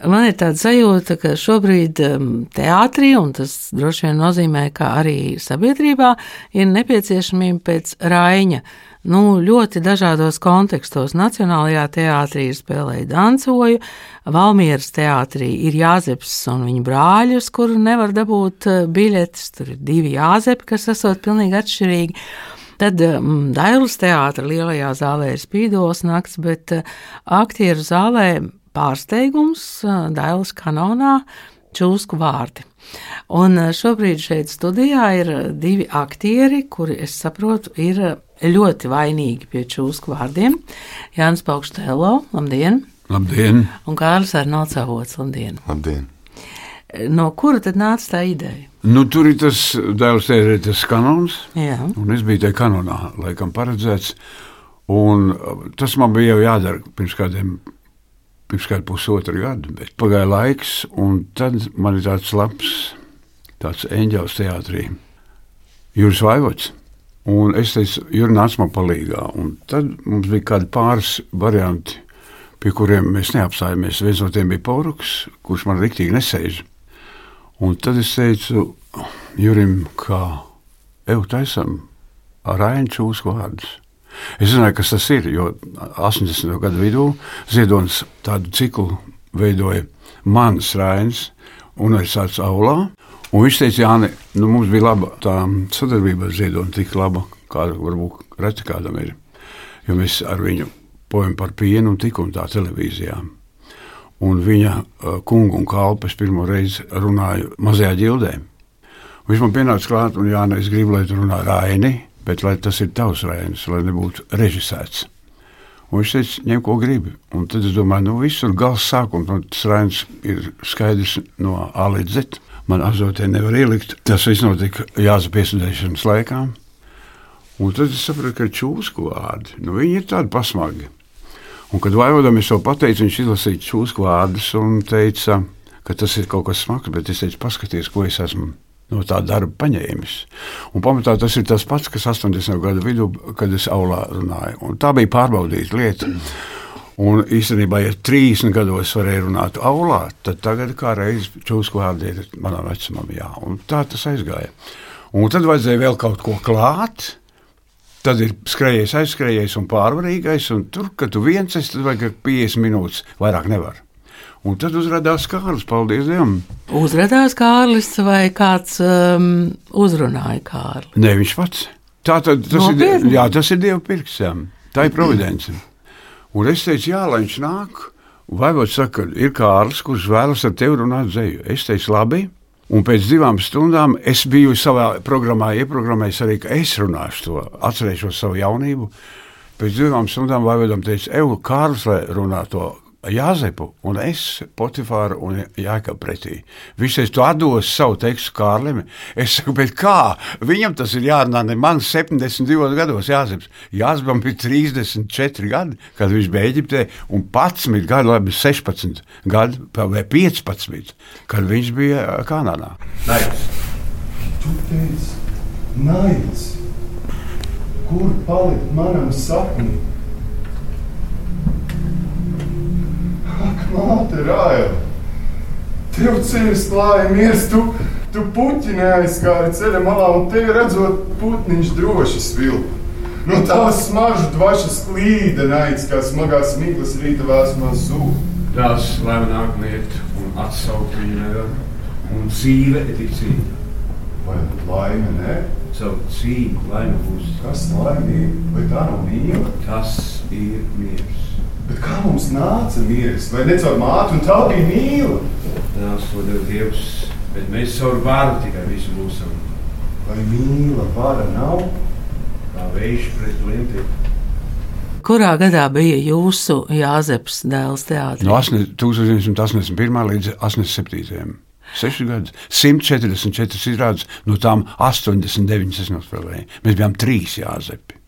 Man ir tāda sajūta, ka šobrīd um, teātrī, un tas droši vien nozīmē, ka arī sabiedrībā ir nepieciešamība pēc raiņa. Nu, ļoti dažādos kontekstos. Nacionālajā teātrī ir spēlēja dancoju, Valmieras teātrī ir Jāzeps un viņa brāļus, kur nevar dabūt uh, biļetes. Tur ir divi Jāzepi, kas esot pilnīgi atšķirīgi. Tad um, Dailas teātris lielajā zālē ir spīdos nakts, bet uh, aktieru zālē pārsteigums Dailas kanonā čūsku vārdi. Un šobrīd šeit studijā ir divi aktieri, kuri, es saprotu, ir ļoti vainīgi pie čūsku vārdiem. Jānis Paukštēlo, labdien! Labdien! Un Kārlis Arnolds, labdien! Labdien! No kura tad nāca tā ideja? Nu, tur ir tas dēls, ir tas kanons. Jā. Un es biju tajā kanonā, laikam, paredzēts. Un tas man bija jau jādara pirms kādiem. Pirms kāda pusotra gada, bet pagāja laiks, un tad man ir tāds labs, tāds eņģēlis teātrī, Juris Vaivots. Un es teicu, Juris nāca man palīgā, un tad mums bija kādi pāris varianti, pie kuriem mēs neapstājāmies. Viens no tiem bija Pauruks, kurš man riktīgi nesēž. Un tad es teicu Jurim, ka eju taisam ar Ainčūs vārdus. Es zināju, kas tas ir, jo 80. gadu vidū Ziedonis tādu ciklu veidoja mans Rainis Universitātes aulā. Un viņš teica, Jāni, nu, mums bija laba tā sadarbība ar Ziedoni, tik laba, kāda varbūt reti kādam ir. Jo mēs ar viņu pojam par pienu un tiku un tā televīzijā un viņa uh, kungu un kalpes pirmo reizi runāju mazajā ģildē. Viņš man pienāca klāt, un jā, es gribu, lai tu runā Raini, bet lai tas ir tavs Rainis, lai nebūtu režisēts. Un viņš teica, ņem, ko gribi. Un tad es domāju, nu, viss tur gals sākums, un tas Rainis ir skaidrs no A līdz Z. Man azotē nevar ielikt. Tas viss notika jāza piesudēšanas laikā. Un tad es sapratu, ka čūsku vārdi, nu, viņi ir tādi pasmagi. Un, kad Vaivodam es to pateicu, viņš izlasīja čūsku vārdus un teica, ka tas ir kaut kas smags, bet es teicu, paskaties, ko es esmu no tā darba paņēmis. Un pamatā tas ir tas pats, kas 80. gadu vidū, kad es aulā runāju. Un tā bija pārbaudīta lieta. Un īstenībā, ja 30 gados varēja runāt aulā, tad tagad kā reizes čūsku vārdi ir manā vecumā. Jā. Un tā tas aizgāja. Un tad vajadzēja vēl kaut ko klāt. Tad ir skrejējis, aizskrējējis un pārvarīgais. Un tur, kad tu viens esi, tad vajag 50 minūtes, vairāk nevar. Un tad uzrādījās Kārlis, paldies Dievam. Uzrādījās Kārlis vai kāds um, uzrunāja Kārli? Nē, viņš pats. Tā tad, tas, Nopietni? ir, jā, tas ir Dieva pirksts. Tā ir providence. Un es teicu, jā, lai viņš nāk. Vai viņš saka, ir Kārlis, kurš vēlas ar tevi runāt dzēju? Es teicu, labi. Un pēc divām stundām es biju savā programmā ieprogrammējis arī, ka es runāšu to, atcerēšos savu jaunību. Pēc divām stundām Vaivadam teica, Evo, Kārlis, lai runā to Jāzepu un es, Potifāru un Jāka pretī. Viņš teica, tu atdos savu tekstu Kārlim. Es saku, bet kā? Viņam tas ir jārunā ne man 72 gados Jāzeps. Jāzepam bija 34 gadi, kad viņš bija Eģiptē, un 11 gadi, labi, 16 gadi vai 15, kad viņš bija Kanādā. Naids. Tu teici, naids. Kur palikt manam sapnim? Rāja! Tev ceļš klāja miers, tu, tu puķi neaizskāri ceļa malā, un te redzot putniņš droši svilpa. No tās smaržu dvašas klīda naids, kā smagās miglas rīta vēsmā zūd. Tās laima nāk miet un atsaukt viņu nevar, un dzīve ir tik cīņa. Vai laime ne? Savu cīņu laime būs. Kas laimīgi? Vai tā nav mīla? Tas ir miers. Bet kā mums nāca miers? Vai ne caur mātu un tā bija mīla? To deva Dievs, bet mēs caur varu tikai visu mūsam. Vai mīla vara nav? Kā vējš pret lentiem. Kurā gadā bija jūsu Jāzeps dēls teātris? No 1981. līdz 87. Seši gadi, 144 izrādes, no tām 89 es nospēlēju. Mēs bijām trīs Jāzepi.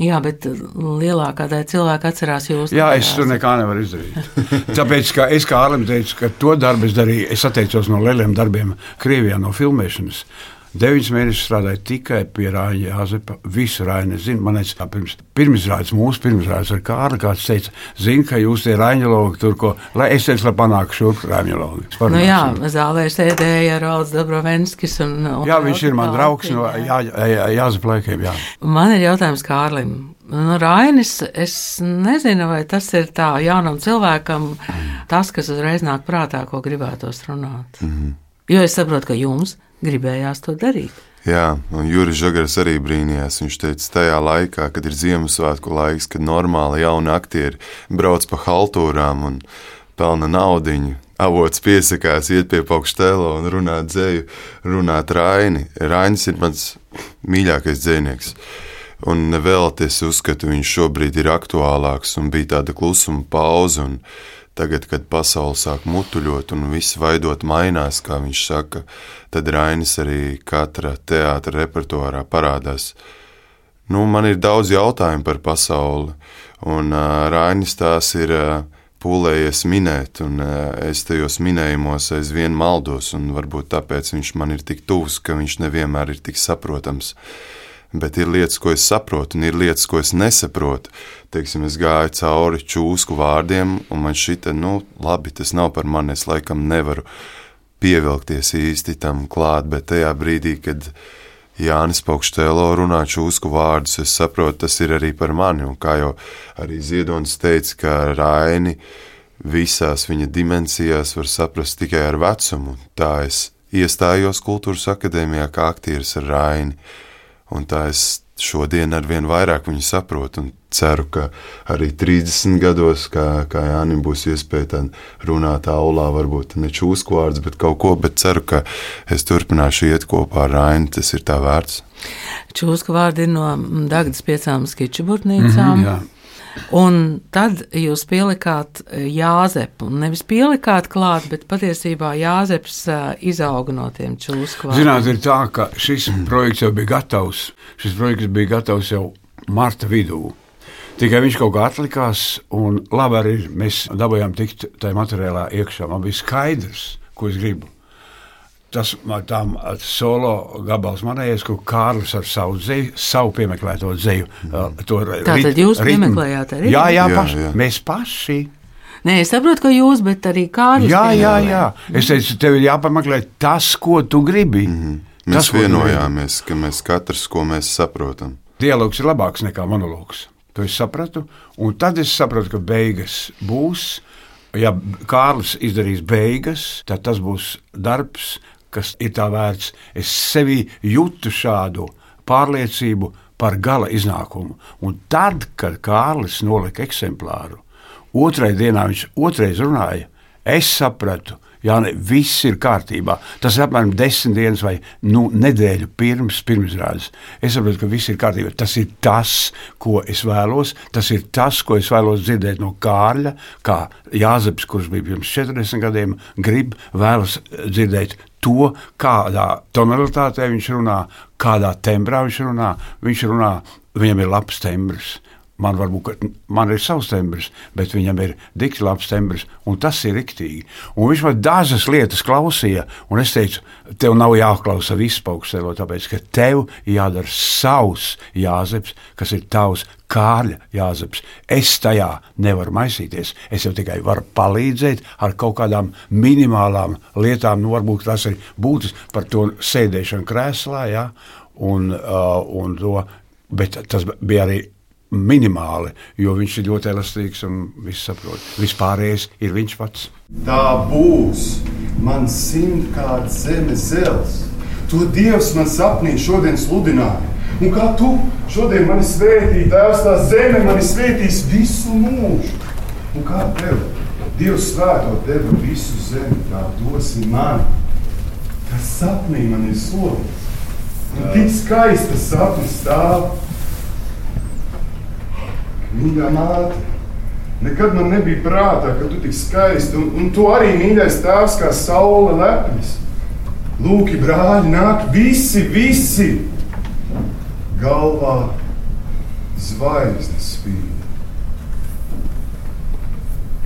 Jā, bet lielākā daļa cilvēku atcerās jūs. Jā, es tur nekā nevaru izdarīt. Tāpēc, ka es kā Arlim teicu, ka to darbu es darīju, es atteicos no lieliem darbiem Krievijā, no filmēšanas. Deviņus mēnešus strādāju tikai pie Rāņa Jāzepa. Visu Rāņu zinu. Man liekas, kā pirms pirmizrādes, mūsu pirmizrādes ar Kārli, kāds teica, zinu, ka jūs tie Rāņologi tur ko, lai es teicu, lai panāku šurp Rāņologi. Nu jā, zālē sēdēja Rolds Dobrovenskis un, un Jā, viņš ir man draugs no jā, jā, Jāzepa laikiem, jā. Man ir jautājums Kārlim. Nu, Rainis, es nezinu, vai tas ir tā jaunam cilvēkam, tas, kas uzreiz nāk prātā, ko gribētos runāt. Mm -hmm. Jo es saprotu, ka jums gribējās to darīt. Jā, un Juris Žagars arī brīnījās. Viņš teica, tajā laikā, kad ir Ziemassvētku laiks, kad normāli jauni aktieri brauc pa haltūrām un pelna naudu. Avots piesakās, iet pie paukštēla un runāt dzēju, runāt raini. Rainis ir mans mīļākais dzēnieks. Un nevēlties uzskatu, viņš šobrīd ir aktuālāks un bija tāda klusuma pauze. Tagad, kad pasaule sāk mutuļot un viss vaidot mainās, kā viņš saka, tad Rainis arī katra teātra repertuārā parādās. Nu, man ir daudz jautājumu par pasauli, un uh, Rainis tās ir uh, pūlējies minēt, un uh, es tajos minējumos aizvien maldos, un varbūt tāpēc viņš man ir tik tuvs, ka viņš nevienmēr ir tik saprotams. Uh, bet ir lietas, ko es saprotu, un ir lietas, ko es nesaprotu. Teiksim, es gāju cauri čūsku vārdiem, un man šķita, nu, labi, tas nav par mani. Es laikam nevaru pievilkties īsti tam klāt, bet tajā brīdī, kad Jānis Paukštēlo runā čūsku vārdus, es saprotu, tas ir arī par mani. Un kā jau arī Ziedonis teica, ka Raini visās viņa dimensijās var saprast tikai ar vecumu. Tā es iestājos kultūras akadēmijā kā aktieris ar Raini. Un tā es šodien ar vien vairāk viņu saprotu un ceru, ka arī 30 gados, kā, kā Jānis būs iespēja runāt aulā, varbūt ne čūsku vārds, bet kaut ko, bet ceru, ka es turpināšu iet kopā ar Rainu, tas ir tā vērts. Čūsku vārdi ir no Dagdas piecām skičuburtnīcām. Mm -hmm, jā. Un tad jūs pielikāt e, Jāzepu. Nevis pielikāt klāt, bet patiesībā Jāzeps e, izauga no tiem čūsku. Zināt, ir tā, ka šis projekts jau bija gatavs. Šis projekts bija gatavs jau marta vidū. Tikai viņš kaut kā atlikās, un labi arī mēs dabūjām tikt tajā materiālā iekšā. Man bija skaidrs, ko es gribu tas tam solo gabals manējais, ko Kārlis ar savu zeju, savu piemeklēto zeju. Mm. Tātad jūs ritmu. piemeklējāt arī? Jā, jā, paši, jā, jā. mēs paši. Nē, es saprotu, ka jūs, bet arī Kārlis. Jā, jā, jā. Es teicu, tev ir jāpameklē tas, ko tu gribi. Mm -hmm. Mēs tas, vienojāmies, ka mēs katrs, ko mēs saprotam. Dialogs ir labāks nekā monologs. To es sapratu, un tad es sapratu, ka beigas būs. Ja Kārlis izdarīs beigas, tad tas būs darbs, kas ir tā vērts. Es sevī jūtu šādu pārliecību par gala iznākumu. Un tad, kad Kārlis nolika eksemplāru, otrai dienā viņš otrais runāja, es sapratu, Jā, ne, viss ir kārtībā. Tas ir apmēram desmit dienas vai nu, nedēļu pirms pirmizrādes. Es saprotu, ka viss ir kārtībā. Tas ir tas, ko es vēlos. Tas ir tas, ko es vēlos dzirdēt no Kārļa, kā Jāzeps, kurš bija pirms 40 gadiem, grib, vēlas dzirdēt to, kādā tonalitātē viņš runā, kādā tembrā viņš runā. Viņš runā, viņam ir labs tembrs. Man varbūt man ir savs tembrs, bet viņam ir tik labs tembrs, un tas ir riktīgi. Un viņš man dažas lietas klausīja, un es teicu, tev nav jāklausa viss paukstēlo, tāpēc, ka tev jādara savs jāzeps, kas ir tavs kārļa jāzeps. Es tajā nevaru maisīties. Es jau tikai varu palīdzēt ar kaut kādām minimālām lietām, nu varbūt tas ir būtisks par to sēdēšanu krēslā, ja, un, uh, un to, bet tas bija arī minimāli, jo viņš ir ļoti elastīgs un viss saprot. Vispārējais ir viņš pats. Tā būs man simtkārt zemes zels. To Dievs man sapnī šodien sludināja. Un kā tu šodien mani svētī, Tēvs, tā zeme mani svētīs visu mūžu. Un kā tev, Dievs svēto tevi visu zemi, tā dosi man. Tas sapnī man ir solīts. Un tik skaista sapnis stāv Mīļā māte, nekad man nebija prātā, ka tu tik skaisti, un, un tu arī mīļais tēvs, kā saule lepnis. Lūki, brāļi, nāk visi, visi! Galvā zvaigznes spīd.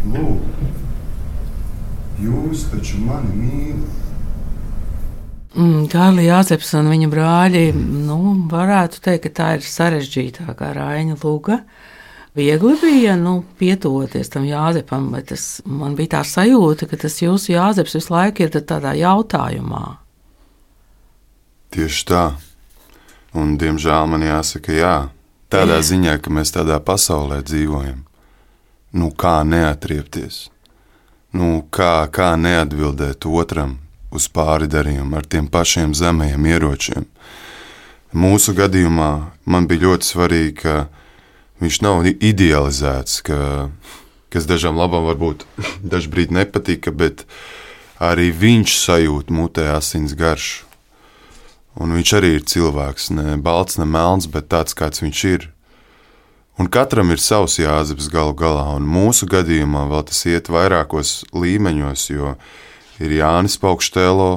Lūk, jūs taču mani mīlat. Mm, Kārlis Jāzeps un viņa brāļi, nu, varētu teikt, ka tā ir sarežģītākā Raina Lūga. Viegli bija nu, pietuvoties tam Jāzepam, bet tas, man bija tā sajūta, ka tas jūsu Jāzeps visu laiku ir tādā jautājumā. Tieši tā. Un, diemžēl man jāsaka, jā, tādā ziņā, ka mēs tādā pasaulē dzīvojam. Nu, kā neatriepties? Nu, kā, kā neatbildēt otram, uz pāri darījumu ar tiem pašiem zemajiem ieročiem. Mūsu gadījumā man bija ļoti svarīgi, ka viņš nav idealizēts, ka, kas dažām labām varbūt dažbrīd nepatika, bet arī viņš sajūt mutē asins garšu. Un viņš arī ir cilvēks, ne balts, ne melns, bet tāds, kāds viņš ir. Un katram ir savs jāzeps galu galā, un mūsu gadījumā vēl tas iet vairākos līmeņos, jo ir Jānis Paukštēlo,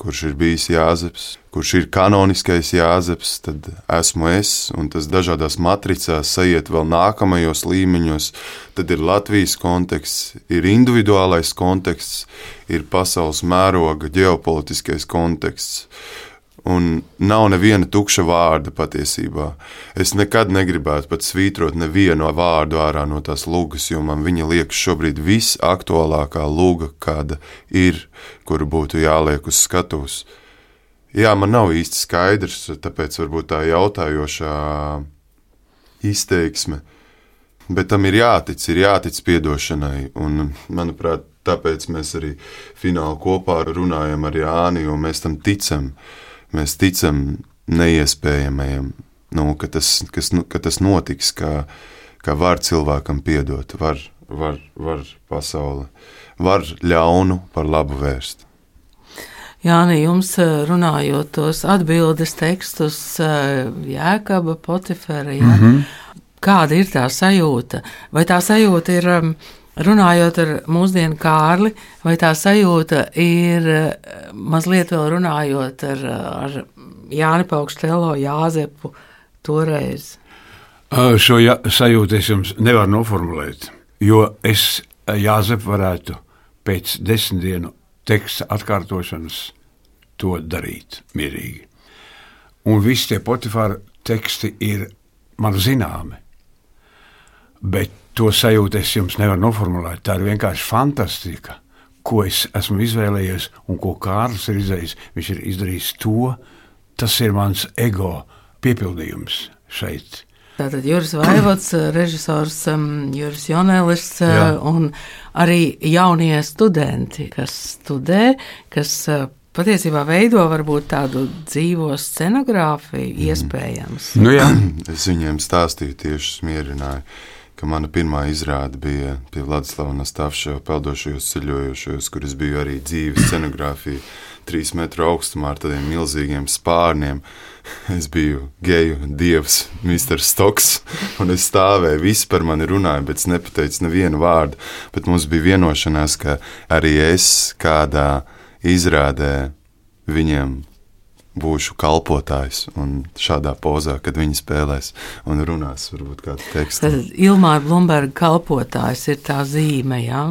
kurš ir bijis Jāzeps, kurš ir kanoniskais Jāzeps, tad esmu es, un tas dažādās matricās sajiet vēl nākamajos līmeņos. Tad ir Latvijas konteksts, ir individuālais konteksts, ir pasaules mēroga ģeopolitiskais konteksts un nav neviena tukša vārda patiesībā. Es nekad negribētu pat svītrot nevienu vārdu ārā no tās lūgas, jo man viņa liekas šobrīd visaktuālākā lūga, kāda ir, kuru būtu jāliek uz skatuves. Jā, man nav īsti skaidrs, tāpēc varbūt tā jautājošā izteiksme. Bet tam ir jātic, ir jātic atdošanai. Un, manuprāt, tāpēc mēs arī finālā kopā runājam ar Jāni, jo mēs tam ticam. Uh, mēs ticam neiespējamajam, nu, ka, tas, kas, nu, ka tas notiks, ka, ka var cilvēkam piedot, var, var, var pasauli, var ļaunu par labu vērst. Jā, ne jums eh, runājot tos atbildes tekstus, eh, Jēkaba, Potifera, ja? mm -hmm. kāda ir tā sajūta? Vai tā sajūta ir um, Runājot ar mūsdienu Kārli, vai tā sajūta ir eh, mazliet vēl runājot ar, ar Jāni Paukštelo, Jāzepu toreiz? Šo ja, sajūtu es jums nevaru noformulēt, jo es Jāzepu varētu pēc desmit dienu teksta atkārtošanas to darīt mierīgi. Un visi tie Potifāra teksti ir man zināmi, bet to sajūtu es jums nevaru noformulēt. Tā ir vienkārši fantastika, ko es esmu izvēlējies un ko Kārlis ir izdarījis. Viņš ir izdarījis to, tas ir mans ego piepildījums šeit. Tātad Juris Vaivots, režisors um, Juris Jonēlis uh, un arī jaunie studenti, kas studē, kas uh, patiesībā veido varbūt tādu dzīvo scenogrāfiju, mm. iespējams. Nu jā, es viņiem stāstīju tieši smierināju ka mana pirmā izrāde bija pie Vladislava Nastāvša peldošajos ceļojošos, kur es biju arī dzīves scenogrāfija, trīs metru augstumā ar tādiem milzīgiem spārniem. Es biju geju dievs, Mr. Stoks, un es stāvēju, visi par mani runāja, bet es nepateicu nevienu vārdu. Bet mums bija vienošanās, ka arī es kādā izrādē viņiem būšu kalpotājs un šādā pozā, kad viņi spēlēs un runās, varbūt kādu tekstu. Tad Ilmāra Blumberga kalpotājs ir tā zīme, jā?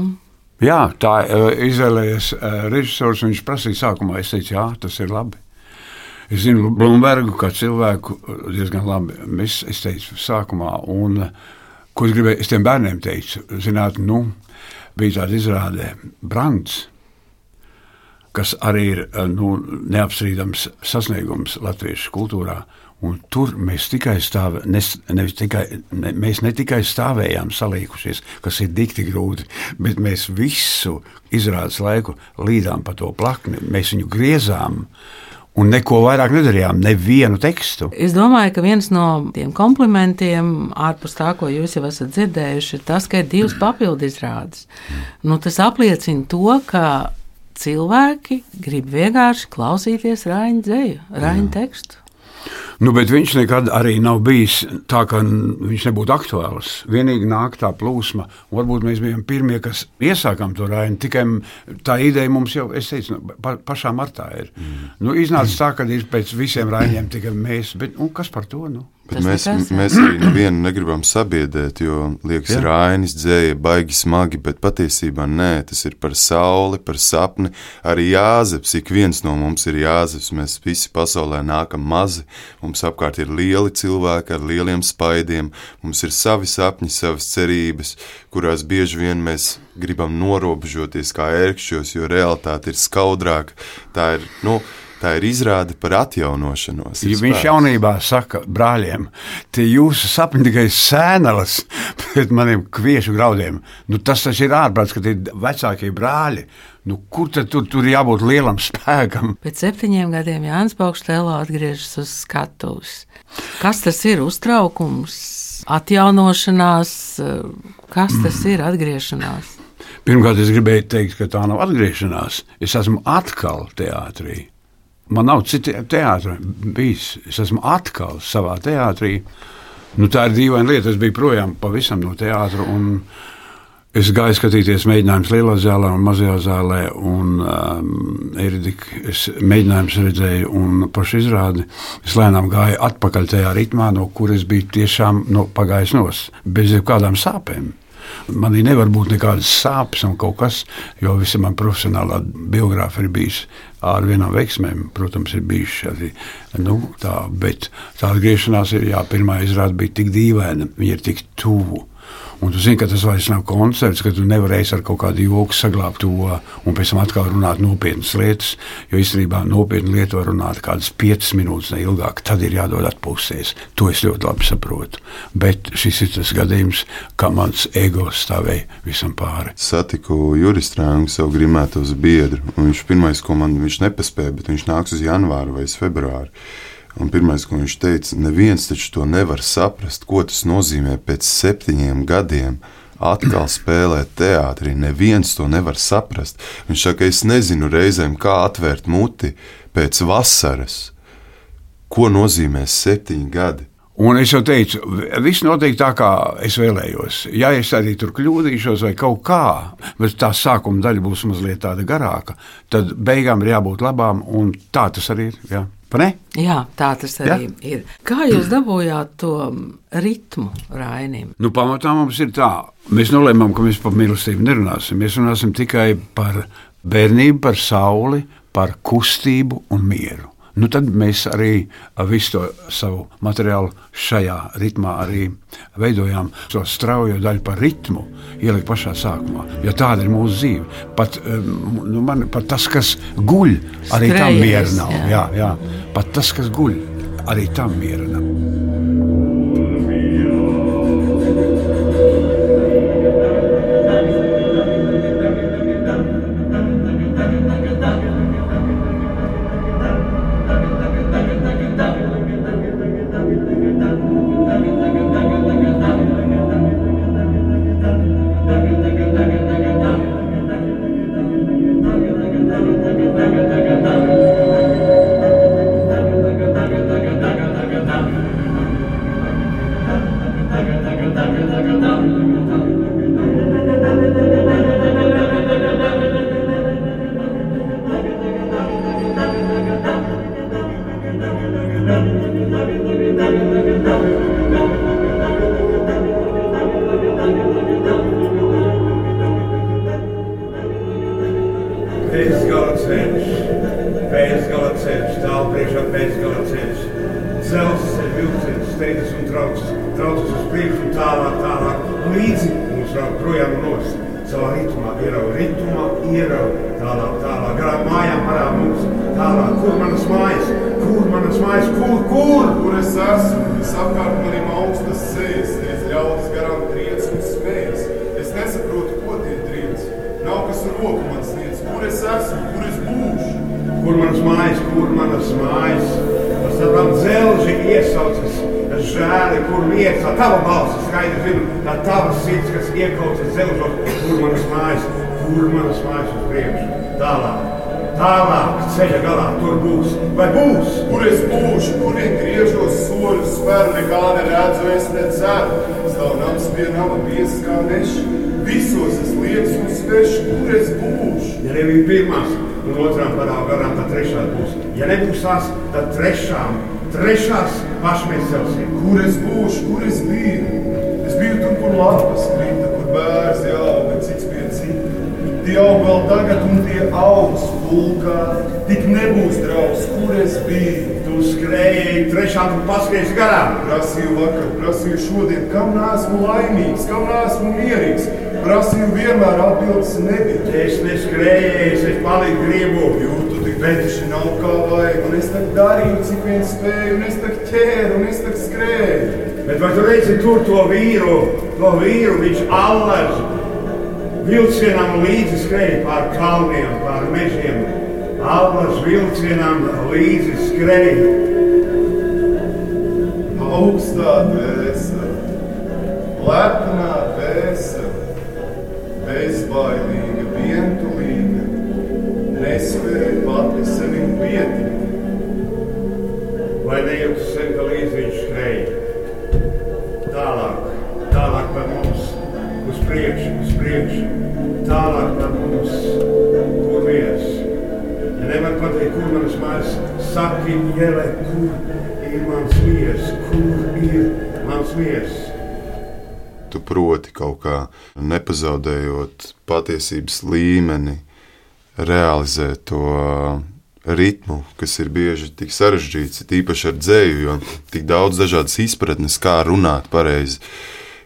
Jā, tā uh, izvēlējies uh, režisors, viņš prasīja sākumā, es teicu, jā, tas ir labi. Es zinu Blumbergu kā cilvēku diezgan labi. Es, es teicu sākumā, un ko es gribēju, es tiem bērniem teicu, zināt, nu, bija tāda izrāde Brants, kas arī ir eh, nu, neapstrīdams sasniegums latviešu kultūrā. Un tur mēs tikai stāvējām, ne, tikai, ne, mēs ne tikai stāvējām salīkušies, kas ir dikti grūti, bet mēs visu izrādes laiku līdām pa to plakni, mēs viņu griezām. Un neko vairāk nedarījām, nevienu tekstu. Es domāju, ka viens no tiem komplimentiem, ārpus tā, ko jūs jau esat dzirdējuši, ir tas, ka ir divas papildu izrādes. Nu, tas apliecina to, ka cilvēki grib vienkārši klausīties Raņa dzēju, Raņa tekstu. Nu, bet viņš nekad arī nav bijis tā, ka viņš nebūtu aktuāls. Vienīgi nāk tā plūsma. Varbūt mēs bijām pirmie, kas iesākām to raini. Tikai tā ideja mums jau, es teicu, nu, pa, pašā martā ir. Mm. Nu, iznāca tā, ka ir pēc visiem raņiem tikai mēs. Bet, nu, kas par to? Nu? Tas mēs, mēs arī nevienu negribam sabiedrēt, jo liekas, ka Rainis dzēja baigi smagi, bet patiesībā nē, tas ir par sauli, par sapni. Arī Jāzeps, ik viens no mums ir Jāzeps. Mēs visi pasaulē nākam mazi, mums apkārt ir lieli cilvēki ar lieliem spaidiem, mums ir savi sapņi, savas cerības, kurās bieži vien mēs gribam norobežoties kā ērkšķos, jo realitāte ir skaudrāka. Tā ir, nu, tā ir izrāde par atjaunošanos. ir Ja viņš jaunībā saka brāļiem, tie jūsu sapņi tikai sēnelas pret maniem kviešu graudiem. Nu, tas taču ir ārprāts, ka tie vecākie brāļi. Nu, kur tad tur, tur jābūt lielam spēkam? Pēc septiņiem gadiem Jānis Paukštēlā atgriežas uz skatuves. Kas tas ir? Uztraukums, atjaunošanās, kas tas ir atgriešanās? Pirmkārt, es gribēju teikt, ka tā nav atgriešanās. Es esmu atkal teātrī. Man nav citu teātris bijis. Es esmu atkal savā teātrī. Nu, tā ir dīvaina lieta. Es biju projām pavisam no teātra. Es gāju skatīties mēģinājumus lielā zālē un mazajā zālē. Un, um, Eridika, es mēģinājumus redzēju, un pašu izrādi es lēnām gāju atpakaļ tajā ritmā, no kuras biju tiešām no, pagājis nos, bez jebkādām sāpēm. Manī nevar būt nekādas sāpes un kaut kas, jo visa mana profesionālā biogrāfija ir bijusi ar vienām veiksmēm. Protams, ir bijuši arī nu, tā, bet tā atgriešanās ir, jā, pirmā izrāde bija tik dīvaina, viņa ir tik tuvu. Un tu zini, ka tas vairs nav koncerts, ka tu nevarēsi ar kaut kādu joku saglabāt to un pēc tam atkal runāt nopietnas lietas. Jo īstenībā nopietna lieta var runāt kādas piecas minūtes, ne ilgāk. Tad ir jādod atpūsties. To es ļoti labi saprotu. Bet šis ir tas gadījums, kā mans ego stāvēja visam pāri. Satiku Juris Strāngu, savu grimētos biedru. Viņš pirmais, ko man viņš nepaspēja, bet viņš nāks uz janvāru vai februāru. Un pirmais, ko viņš teica, neviens taču to nevar saprast, ko tas nozīmē pēc septiņiem gadiem. Atkal spēlēt teātrī, neviens to nevar saprast. Viņš saka, es nezinu reizēm, kā atvērt muti pēc vasaras. Ko nozīmē septiņi gadi? Un es jau teicu, viss notiek tā, kā es vēlējos. Ja es arī tur kļūdīšos, vai kaut kā, bet tā sākuma daļa būs mazliet tāda garāka, tad beigām ir jābūt labām, un tā tas arī ir. Jā. Jā, tā tas arī ja? ir. Kā jūs dabūjāt to ritmu Rainim? Nu, pamatā mums ir tā, mēs nolēmām, ka mēs par mīlestību nerunāsim. Mēs runāsim tikai par bērnību, par sauli, par kustību un mieru. Nu, tad mēs arī visu to savu materiālu šajā ritmā arī veidojām. To straujo daļu par ritmu ielikt pašā sākumā. Jo tāda ir mūsu dzīve. Pat, nu, man, pat tas, kas guļ, arī tam Skrejējis, miera nav. jā. Jā, jā. Pat tas, kas guļ, arī tam miera nav. Steidzas un traucas, traucas uz priekšu un tālāk, tālāk. Līdzi mums projām nos. Savā ritmā ierauga ritmā, ierauga tālāk, tālāk. Garām mājām parāda mums tālāk. Kur manas mājas? Kur manas mājas? Kur, kur? Kur es esmu? Visapkārt maniem augstas sejas, tiec ļaudis garām triec un smējas. Es nesaprotu, ko tie triec. Nav kas roku man sniedz. Kur es esmu? Kur es būšu? Kur manas mājas? Kur manas mājas? Žēli, kur vieta, tā tava balss, skaidri zinu, tā tava sirds, kas iekaucas dzelžos, kur manas mājas, kur manas mājas uz priekšu. Tālāk, tālāk, ceļa galā, tur būs, vai būs? Kur es būšu? Kurien griežos soļus spēru? Nekā neredzu, es neceru. Stāv nams pie nama biezs kā nešs. Visos es liekas un svešu, kur es būšu. Ja nebija pirmās un otrām parām garām, tad trešā būs. Ja nebūs tās, tad trešām, trešās pašmēs celsim. Kur es būšu, kur es biju? Es biju tur, kur lapas krita, kur bērns jāauga, cits pie cita. Tie aug vēl tagad, un tie augs pulkā. Tik nebūs draugs, kur es biju. Tu skrēji trešām un paskaties garām. Prasīju vakar, prasīju šodien, kam nesmu laimīgs, kam nesmu mierīgs. Prasīju vienmēr atbildes nebija. Es neskrēju, es paliku gribu. Jūtu beiguši nav kā vajag, un es tagad darīju, cik vien spēju, un es tagad ķēru, un es tagad skrēju. Bet vai tu redzi tur to vīru, to vīru, viņš allaž vilcienam līdzi skrēja pār kalniem, pār mežiem. Allaž vilcienam līdzi skrēja. Augstā dvēsele, lepnā pietikt. Vai nejūti sevi, ka līdzi viņš skrēja? Tālāk, tālāk par mums, uz priekšu, uz priekšu, tālāk par mums, kur viens. Ja nevar pateikt, kur manas mājas, saki, ielē, kur ir mans miers, kur ir mans miers. Tu proti kaut kā nepazaudējot patiesības līmeni, realizēt to ritmu, kas ir bieži tik sarežģīts, īpaši ar dzēju, jo tik daudz dažādas izpratnes, kā runāt pareizi,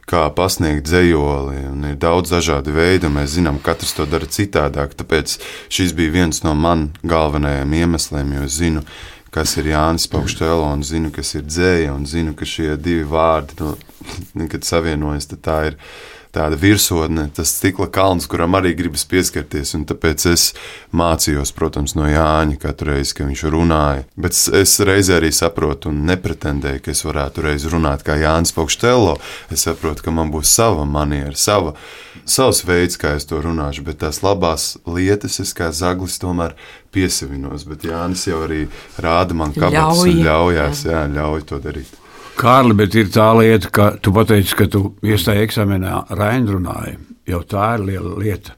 kā pasniegt dzējoli, un ir daudz dažādu veidu, un mēs zinām, ka katrs to dara citādāk. Tāpēc šis bija viens no man galvenajiem iemesliem, jo zinu, kas ir Jānis Paukštēlo, un zinu, kas ir dzēja, un zinu, ka šie divi vārdi, nu, kad savienojas, tad tā ir tāda virsotne, tas stikla kalns, kuram arī gribas pieskarties. Tāpēc es mācījos, protams, no Jāņa katru reizi, kad viņš runāja. Bet es reizē arī saprotu un nepretendēju, ka es varētu reiz runāt kā Jānis Paukštelo. Es saprotu, ka man būs sava maniera, sava, savs veids, kā es to runāšu, bet tās labās lietas es kā zaglis tomēr piesavinos. Bet Jānis jau arī rāda man, kāpēc Ļauj. ļaujās, jā, ļauj to darīt. Kārli, bet ir tā lieta, ka tu pateici, ka tu iestāji eksāmenā Rainrunāji. Jau tā ir liela lieta.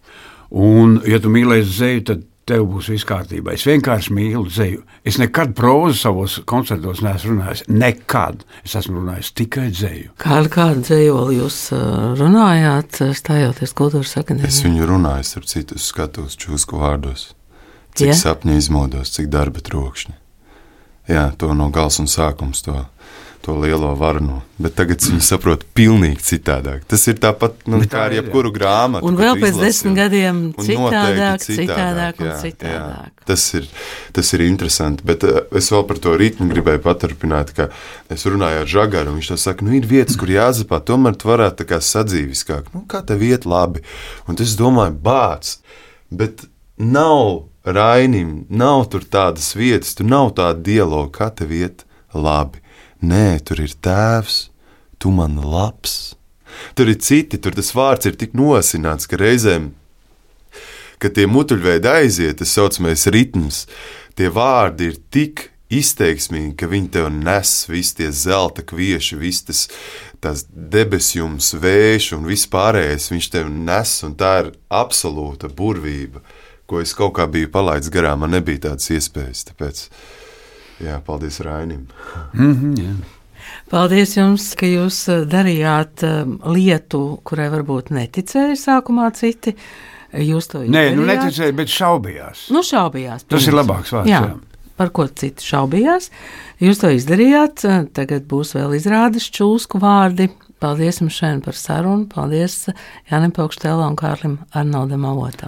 Un, ja tu mīlēsi zēju, tad tev būs viss kārtībā. Es vienkārši mīlu zēju. Es nekad prózu savos koncertos neesmu runājis. Nekad. Es esmu runājis tikai zēju. Kādu, kādu dzējoli jūs uh, runājāt, uh, stājoties kultūras Es akadēmijā? viņu runāju ar citu skatos, čūsku vārdos. Cik yeah. sapņu izmodos, cik darba trokšņi. Jā, to no gals un sākums, to, to lielo varnu. Bet tagad viņi saprot pilnīgi citādāk. Tas ir tāpat nu, Bet kā ar jebkuru grāmatu. Un vēl pēc desmit gadiem citādāk, noteikti citādāk un jā, citādāk. Jā. Tas, ir, tas ir interesanti. Bet uh, es vēl par to ritmu gribēju paturpināt, ka es runāju ar Žagaru. un Viņš tā saka, nu ir vietas, kur jāzapā, tomēr tu varētu tā kā sadzīviskāk. Nu, kā tev iet labi? Un tas domāju, bāc, bet nav Rainim, nav tur tādas vietas, tur nav tāda dialoga, kā tev iet labi. Nē, tur ir tēvs, tu man labs. Tur ir citi, tur tas vārds ir tik nosināts, ka reizēm, kad tie mutuļveidi aiziet, tas saucamais ritms, tie vārdi ir tik izteiksmīgi, ka viņi tev nes visi tie zelta kvieši, visi tas, tas debesjums, vējš un viss pārējais. Viņš tev nes, un tā ir absolūta burvība, ko es kaut kā biju palaidis garām. Man nebija tādas iespējas. Tāpēc, jā, paldies Rainim. Mm -hmm, jā. Paldies jums, ka jūs uh, darījāt um, lietu, kurai varbūt neticēja sākumā citi. Jūs to Nē, nu izdarījāt. neticēju, bet šaubījās. Nu, šaubījās. Tas ir labāks vārds, Jā. jā. Par ko citu šaubījās? Jūs to izdarījāt. Tagad būs vēl izrādes čūsku vārdi. Paldies jums šodien par sarunu. Paldies Jānim Paukštēlam un Kārlim Arnoldam Avotam.